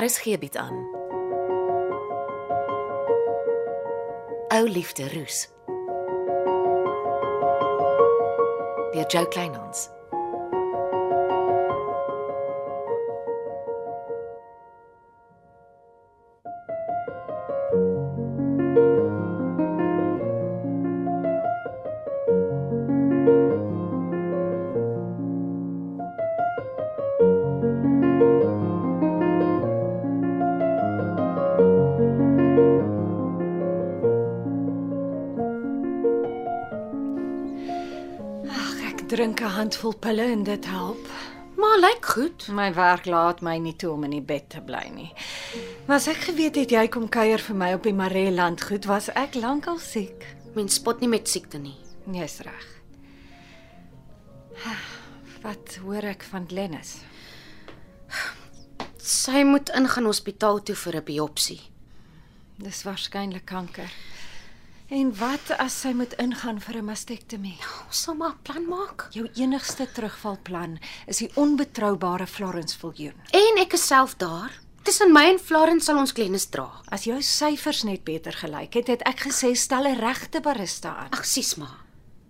RSG bied aan. Ou liefde roes. Deur Jo Kleinhans. Drink 'n handvol pille en dit help. Maar lyk goed. My werk laat my nie toe om in die bed te bly nie. Was ek geweet het jy kom kuier vir my op die Mareland goed, was ek lankal siek. Mens spot nie met siekte nie. Jy's reg. Wat hoor ek van Glennis? Sy moet ingaan hospitaal toe vir 'n biopsie. Dis waarskynlik kanker. En wat as sy moet ingaan vir 'n mastektomie? Ons sal maar 'n plan maak. Jou enigste terugvalplan is die onbetroubare Florence Viljoen. En ek is self daar. Tussen my en Florence sal ons Glennis dra. As jou syfers net beter gelyk het, het ek gesê stel 'n regte barista aan. Ag, sies maar.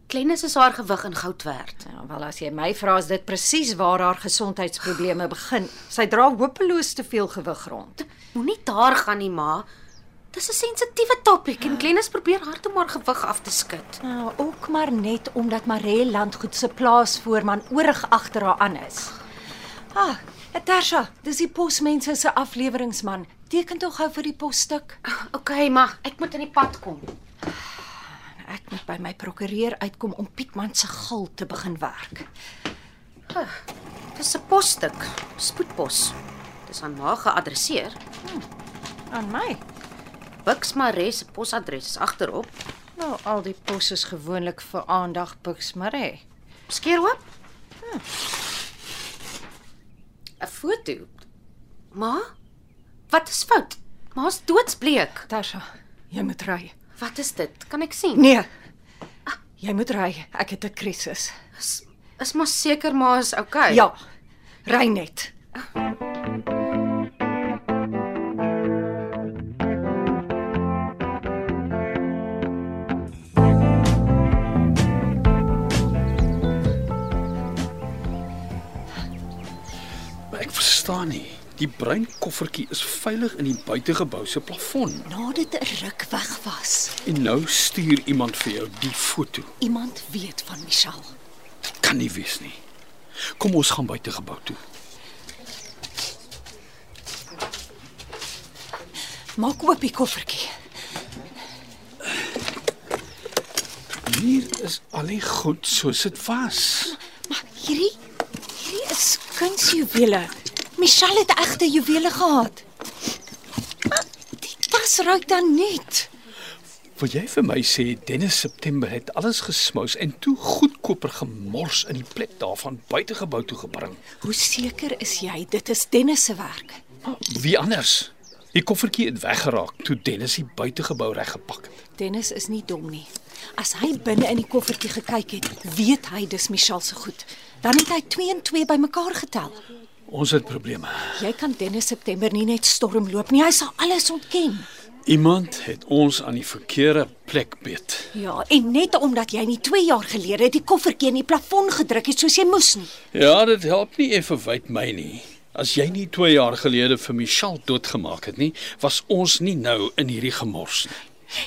Glennis is haar gewig in goud werd. Ja, wel as jy my vra, is dit presies waar haar gesondheidsprobleme begin. Sy dra hopeloos te veel gewig rond. Moenie daar gaan nie, ma. Dis 'n sensitiewe topik en Glennis probeer hard om haar gewig af te skud. Nou, ook maar net omdat Maree Landgoed se plaasvoorman oorig agter haar aan is. Ah, Natasha, dis die posmense se afleweringsman. Teken tog gou vir die posstuk. OK, ma, ek moet in die pad kom. Ek moet by my prokureur uitkom om Pietman se gil te begin werk. Dis 'n posstuk, spoedpos. Dis aan ma geadresseer. Aan my. Bux Maree se posadres is agterop. Nou, al die pos is gewoonlik vir aandag Bux Maree. Skeer oop. 'n Foto. Ma? Wat is fout? Ma's doodsbleek. Natasha, jy moet ry. Wat is dit? Kan ek sien? Nee. Jy moet ry. Ek het 'n krisis. Is, is maar seker ma is okay. Ja. Ry net. Maar verstaan nie. Die bruin koffertjie is veilig in die buitegebou se plafon. Nadat 'n ruk weg was, En nou stuur iemand vir jou die foto. iemand weet van Michelle. Dit kan nie wees nie. Kom ons gaan buitegebou toe. Maak oop die koffertjie. Hier is al die goed soos dit was. Maar hierdie hierdie is kunsjuwele. Michelle het egte juwele gehad. Maar die tas ruik dan net. Wil jy vir my sê Dennis September het alles gesmous en toe goedkoper gemors in die plek daarvan buitegebou toe gebring? Hoe seker is jy dit is Dennis se werk? Maar wie anders? Die koffertjie het weggeraak toe Dennis die buitegebou reggepak het. Dennis is nie dom nie. As hy binne in die koffertjie gekyk het, weet hy dis Michelle se goed. Dan het hy 2 en 2 bymekaar getel. Ons het probleme. Jy kan Dennis September nie net stormloop nie. Hy sal alles ontken. Iemand het ons aan die verkeerde plek beet. Ja, en net omdat jy nie 2 jaar gelede die koffertjie in die plafon gedruk het soos jy moes nie. Ja, dit help nie effe wyd my nie. As jy nie 2 jaar gelede vir Michelle doodgemaak het nie, was ons nie nou in hierdie gemors nie.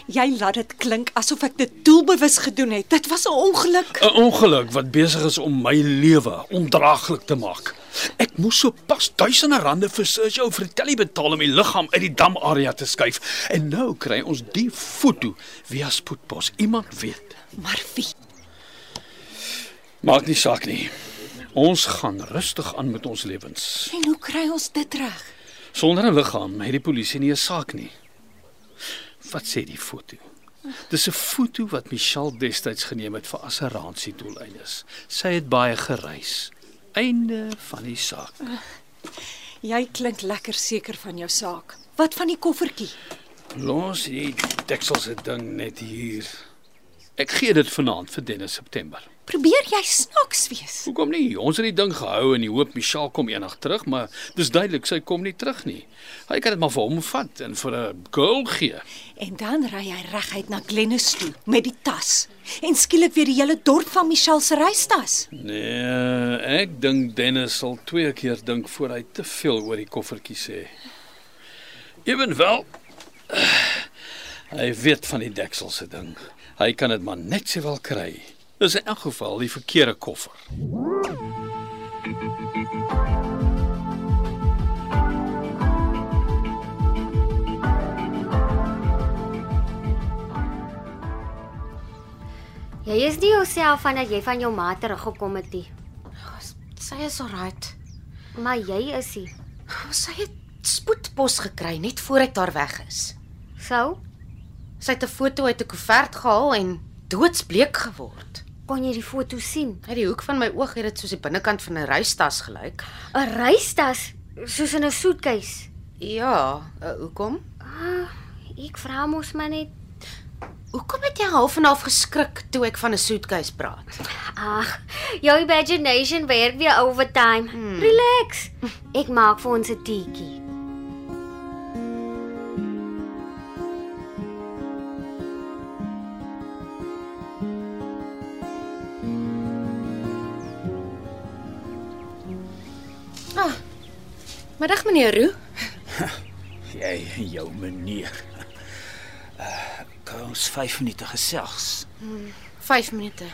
Jy laat dit klink asof ek dit doelbewus gedoen het. Dit was 'n ongeluk. 'n Ongeluk wat besig is om my lewe ondraaglik te maak. Ek moes so pas duisende rande vir Sergio Fratelli betaal om die liggaam uit die damarea te skuif en nou kry ons die foto via spoedpos. Iemand weet. Maar wie? Maak nie saak nie. Ons gaan rustig aan met ons lewens. En hoe kry ons dit reg? Sonder 'n liggaam het die polisie nie 'n saak nie. Wat sê die foto? Dis 'n foto wat Michelle destyds geneem het vir asseransie doeleindes. Sy het baie gereis. Einde van die saak. Jy klink lekker seker van jou saak. Wat van die koffertjie? Los die deksel se ding net hier. Ek gee dit vanaand vir Dennis September. Probeer jy snaaks wees? Hoekom nie? Ons het die ding gehou in die hoop Michelle kom eendag terug, maar dis duidelik sy kom nie terug nie. Hy kan dit maar vir hom vat en vir 'n girl gee. En dan ry hy reguit na Glennis toe met die tas. En skielik weer die hele dorp van Michelle se reistas. Nee, ek dink Dennis sal twee keer dink voor hy te veel oor die koffertjie sê. Ewenwel hy weet van die deksel se ding. Hy kan dit maar net sowel kry. Dis in elk geval die verkeerde koffer. Jy is nie jouself van dat jy van jou ma teruggekom het nie, Sy is alright. maar jy is nie. Sy het spoedpos gekry net voor ek daar weg is. Sou, Sy het 'n foto uit 'n koevert gehaal en doodsbleek geword. Kon jy die foto sien? Uit die hoek van my oog het dit soos die binnekant van 'n reistas gelyk. 'n Reistas soos in 'n soetkies. Ja, uh, hoekom? Ek vra mos maar net. Hoekom het jy half en half geskrik toe ek van 'n suitcase praat? Ag, jou imagination werk weer overtime. Hmm. Relax. Ek maak vir ons 'n teetjie. Middag meneer Roo. Jy jou meneer. Uh, kan ons 5 minute gesels? 5 minute.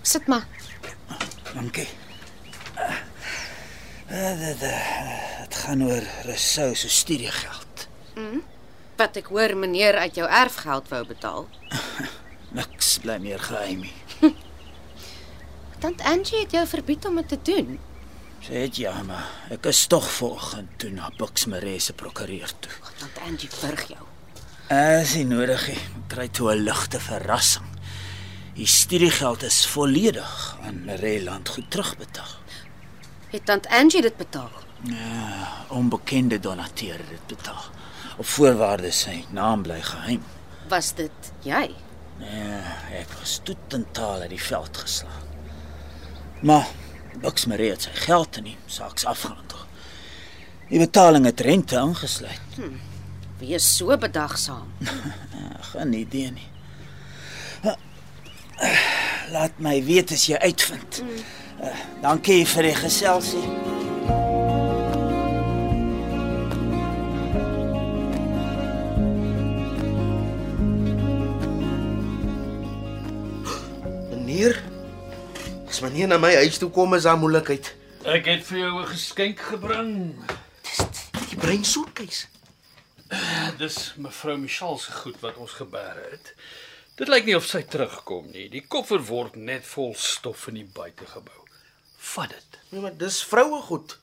Sit maar. Dankie. Uh, dit dit gaan oor Rousseau se studiegeld. Wat ek hoor meneer uit jou erfgeld wou betaal. Niks bly meer geheim nie. Tant Angie het jou verbied om dit te doen. Sê dit ja, maar ek is tog vanoggend toe na Buxmere se prokureur toe. Tant Angie verg jou. As nie nodig nie, ek kry toe 'n ligte verrassing. Die studiegeld is volledig aan Mareland goed terugbetaal. Het tant Angie dit betaal? Onbekende donateur het dit betaal. Op voorwaarde sy naam bly geheim. Was dit jy? Nee, ek was totaal uit die veld geslaan. Maar Buxmere het sy geld in die saaks afgehandel. Die betaling het rente ingesluit. Wie is so bedagsaam? Geen idee nie. Laat my weet as jy uitvind. Uh, dankie vir die geselsie. Meneer na my huis toe kom is daar moeilikheid. Ek het vir jou 'n geskenk gebring. Die breinsoetkies. Dis mevrou Michelle se goed wat ons gebeere het. Dit lyk nie of sy terugkom nie. Die koffer word net vol stof in die buitegebou. Vat dit. Nee, maar dis vroue goed.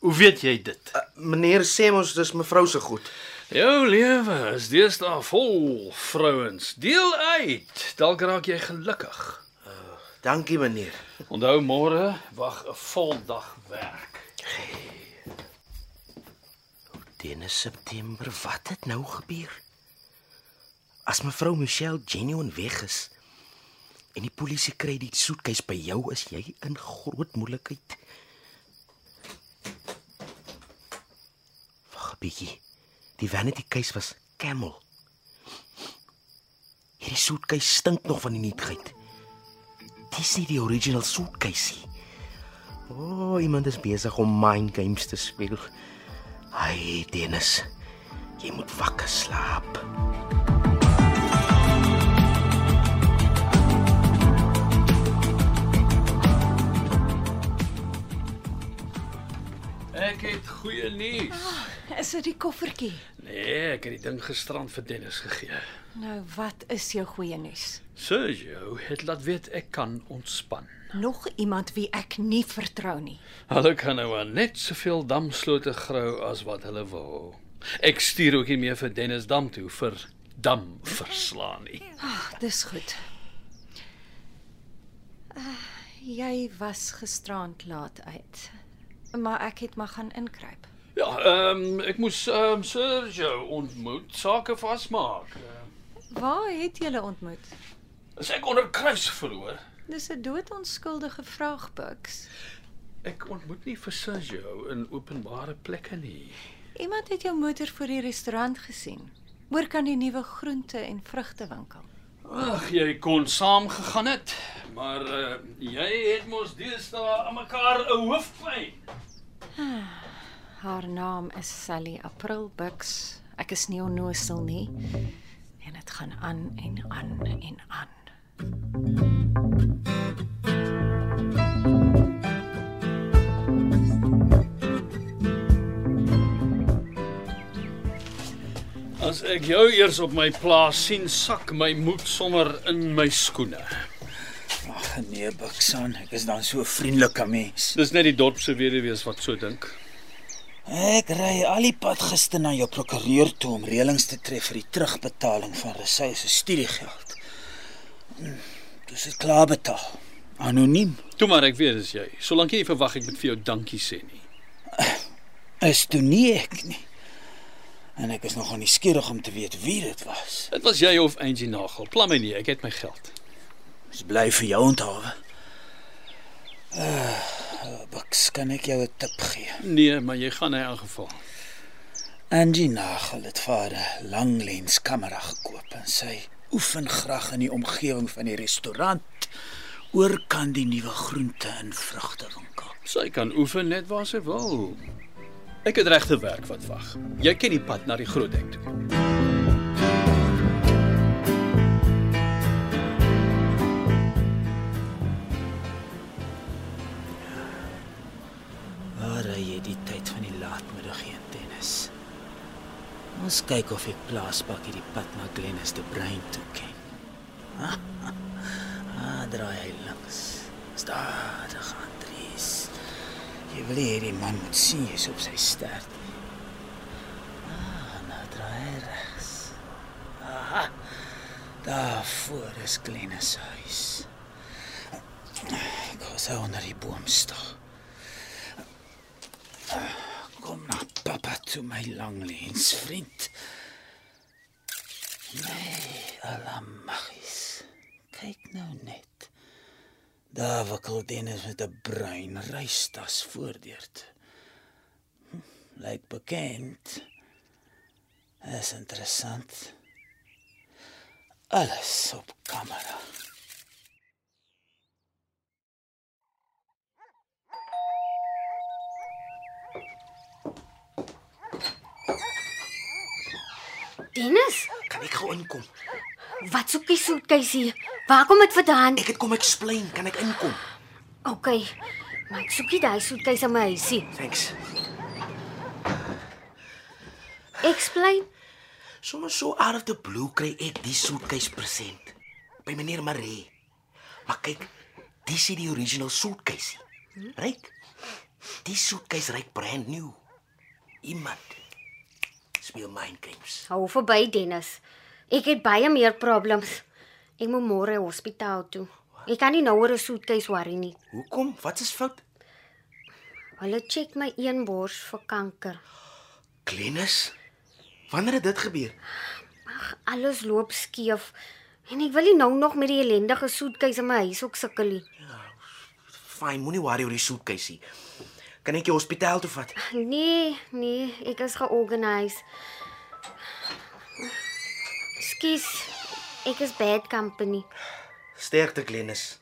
Hoe weet jy dit? Uh, meneer sê mos dis mevrou se goed. Jou lewe is deesdae vol vrouens. Deel uit. Dalk raak jy gelukkig. Dankie meneer. Onthou môre wag 'n vol dag werk. Teen September, wat het nou gebeur? As mevrou Michelle genuine weg is en die polisie kry die soetkies by jou, is jy in groot moeilikheid. Wag 'n bietjie. Die vanity case was Camel. Hierdie soetkies stink nog van die nietigheid. Dis nie die original suitcase nie. O, oh, iemand is besig om mind games te speel. Ai, Dennis. Jy moet wakker slaap. Ek het goeie nuus. Is dit die koffertjie? Nee, ek het die ding gisterand vir Dennis gegee. Nou, wat is jou goeie nuus? Sergio het laat weet ek kan ontspan. Nog iemand wie ek nie vertrou nie. Hulle kan nou net soveel damslote grou as wat hulle wil. Ek stuur ook nie meer vir Dennis dam toe vir dam verslaan nie. Ag, dis goed. Uh, jy was gisterand laat uit. Maar ek het maar gaan inkruip. Ja, ehm um, ek moes ehm um, Sergio ontmoet, sake vasmaak. Waar het julle ontmoet? is ek onder kruis verhoor? Dis 'n doodonskuldige vraag, Bucks. Ek ontmoet nie vir Sergio in openbare plekke nie. Iemand het jou motor voor die restaurant gesien. Oor kan die nuwe groente en vrugtewinkel. Ag, jy kon saam gegaan het, maar uh, jy het mos deesdae aan mekaar 'n hoofpyn. Haar naam is Sally April Bucks. Ek is nie onnosel nie. En dit gaan aan en aan en aan. As ek jou eers op my plaas sien, sak my moed sommer in my skoene. Ag nee, Buksan, ek is dan so 'n vriendelike mens. Dis net die dorp se weduwees wat so dink. Ek ry al die pad gister na jou prokureur toe om reëlings te tref vir die terugbetaling van Resy se studiegeld. Hm, Dis dit klaar betaal. Anoniem. Toe maar ek weet dis jy. Solank jy verwag ek moet vir jou dankie sê nie. Is toe nie ek nie. En ek is nogal nuuskierig om te weet wie dit was. Dit was jy of Angie Nagel. Pla my nie, ek het my geld. Dis bly vir jou onthou. Uh, Buks, kan ek jou 'n tip gee? Nee, maar jy gaan hy aangeval. Angie Nagel het vir 'n langlens kamera gekoop en sy oefen graag in die omgewing van die restaurant oor kan die nuwe groente en vrugtewinkel. Sy kan oefen net waar sy wil. Ek het regte werk wat wag. Jy ken die pad na die groot hek toe. Ons kyk of ek plaaspak hierdie pad na Glennis de Bruin toe ken. Ah, draai hy links. Stadig, Andries. Jy wil hê die man moet sien jy's op sy stert. Ah, nou draai hy regs. Aha. Daar voor is Glennis se huis. Ek gaan sou onder die boom staan. Kom na papa toe my langlens vriend. Nee, alamagis. Kyk nou net. Daar wakkel Dennis met 'n bruin reistas voordeur. Hm, Lyk bekend. Is interessant. Alles op kamera. Dennis, Kan ek gou inkom? wat soek jy soetkies hier? Waar kom dit vandaan? Ek het kom explain, kan ek inkom? OK. Maar ek soek nie daai soetkies in my huisie. Thanks. Explain. Sommige so out of the blue kry ek die suitcase present by meneer Maree. Maar kyk, dis is die original suitcase. Ryk. Die suitcase ryk brand new. Iemand speel mind games. Hou verby Dennis. Ek het baie meer problems. Ek moet môre hospitaal toe. Ek kan nie nou oor 'n soetkies worry nie. Hoekom? Wat is fout? Hulle check my een bors vir kanker. Glennis. Wanneer het dit gebeur? Alles loop skeef. En ek wil nie nou nog met die ellendige soetkies in my huis ook sukkel nie. Fyn, moenie worry oor die suitcase nie. Kan ek jou hospitaal toe vat? Nee, nee, ek is georganiseer. Skus. Ek is bad company. Sterkte Glennis.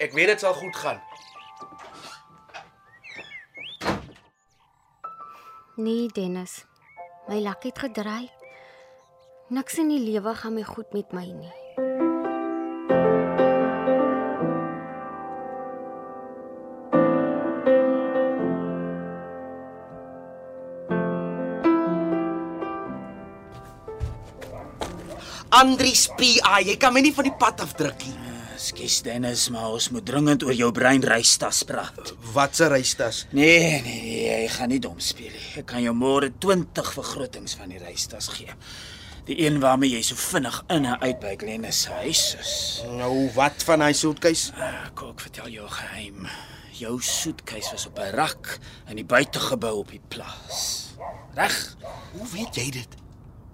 Ek weet dit sal goed gaan. Nee, Dennis. My lak het gedraai. Niks in die lewe gaan my goed met my nie. Andries PA, jy kan my nie van die pad afdruk nie. Skus Dennis, maar ons moet dringend oor jou brein reistas praat. Wat 'n reistas? Nee, nee, nee, jy gaan nie dom speel nie. Ek kan jou môre 20 vergrotings van die reistas gee. Die een waarmee jy so vinnig in en uit by Glennis se huis is. Nou, wat van hy suitcase? Ek ek vertel jou geheim. Jou soetkies was op 'n rak in die buitegebou op die plaas. Reg? Hoe weet jy dit?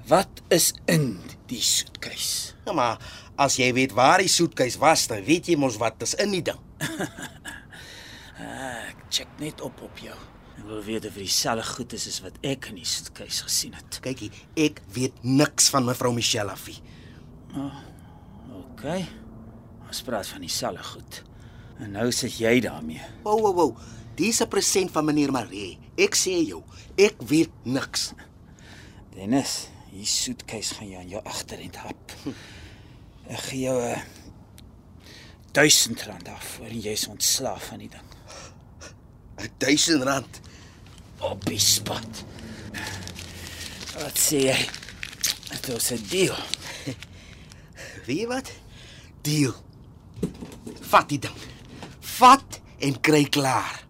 Wat is in die soetkies? Ja, maar As jy weet waar die soetkies was, dan weet jy mos wat is in die ding. Ek check net op op jou. Ek wil weet of dit dieselfde goed is as wat ek in die suitcase gesien het. Kykie, ek weet niks van mevrou Michelle af nie. OK. Ons praat van dieselfde goed. En nou sit jy daarmee. Wow, wow, wow. Dis 'n present van meneer Maree. Ek sê jou, ek weet niks. Dennis, hier suitcase gaan jy aan jou agterend hap. Ek gee jou 'n 1000 rand af voor jy is ontslaaf van die ding. 1000 rand. Op die spot. Wat sê jy? Dit is 'n deal. Jy wat? Deal. Vat die ding. Vat en kry klaar.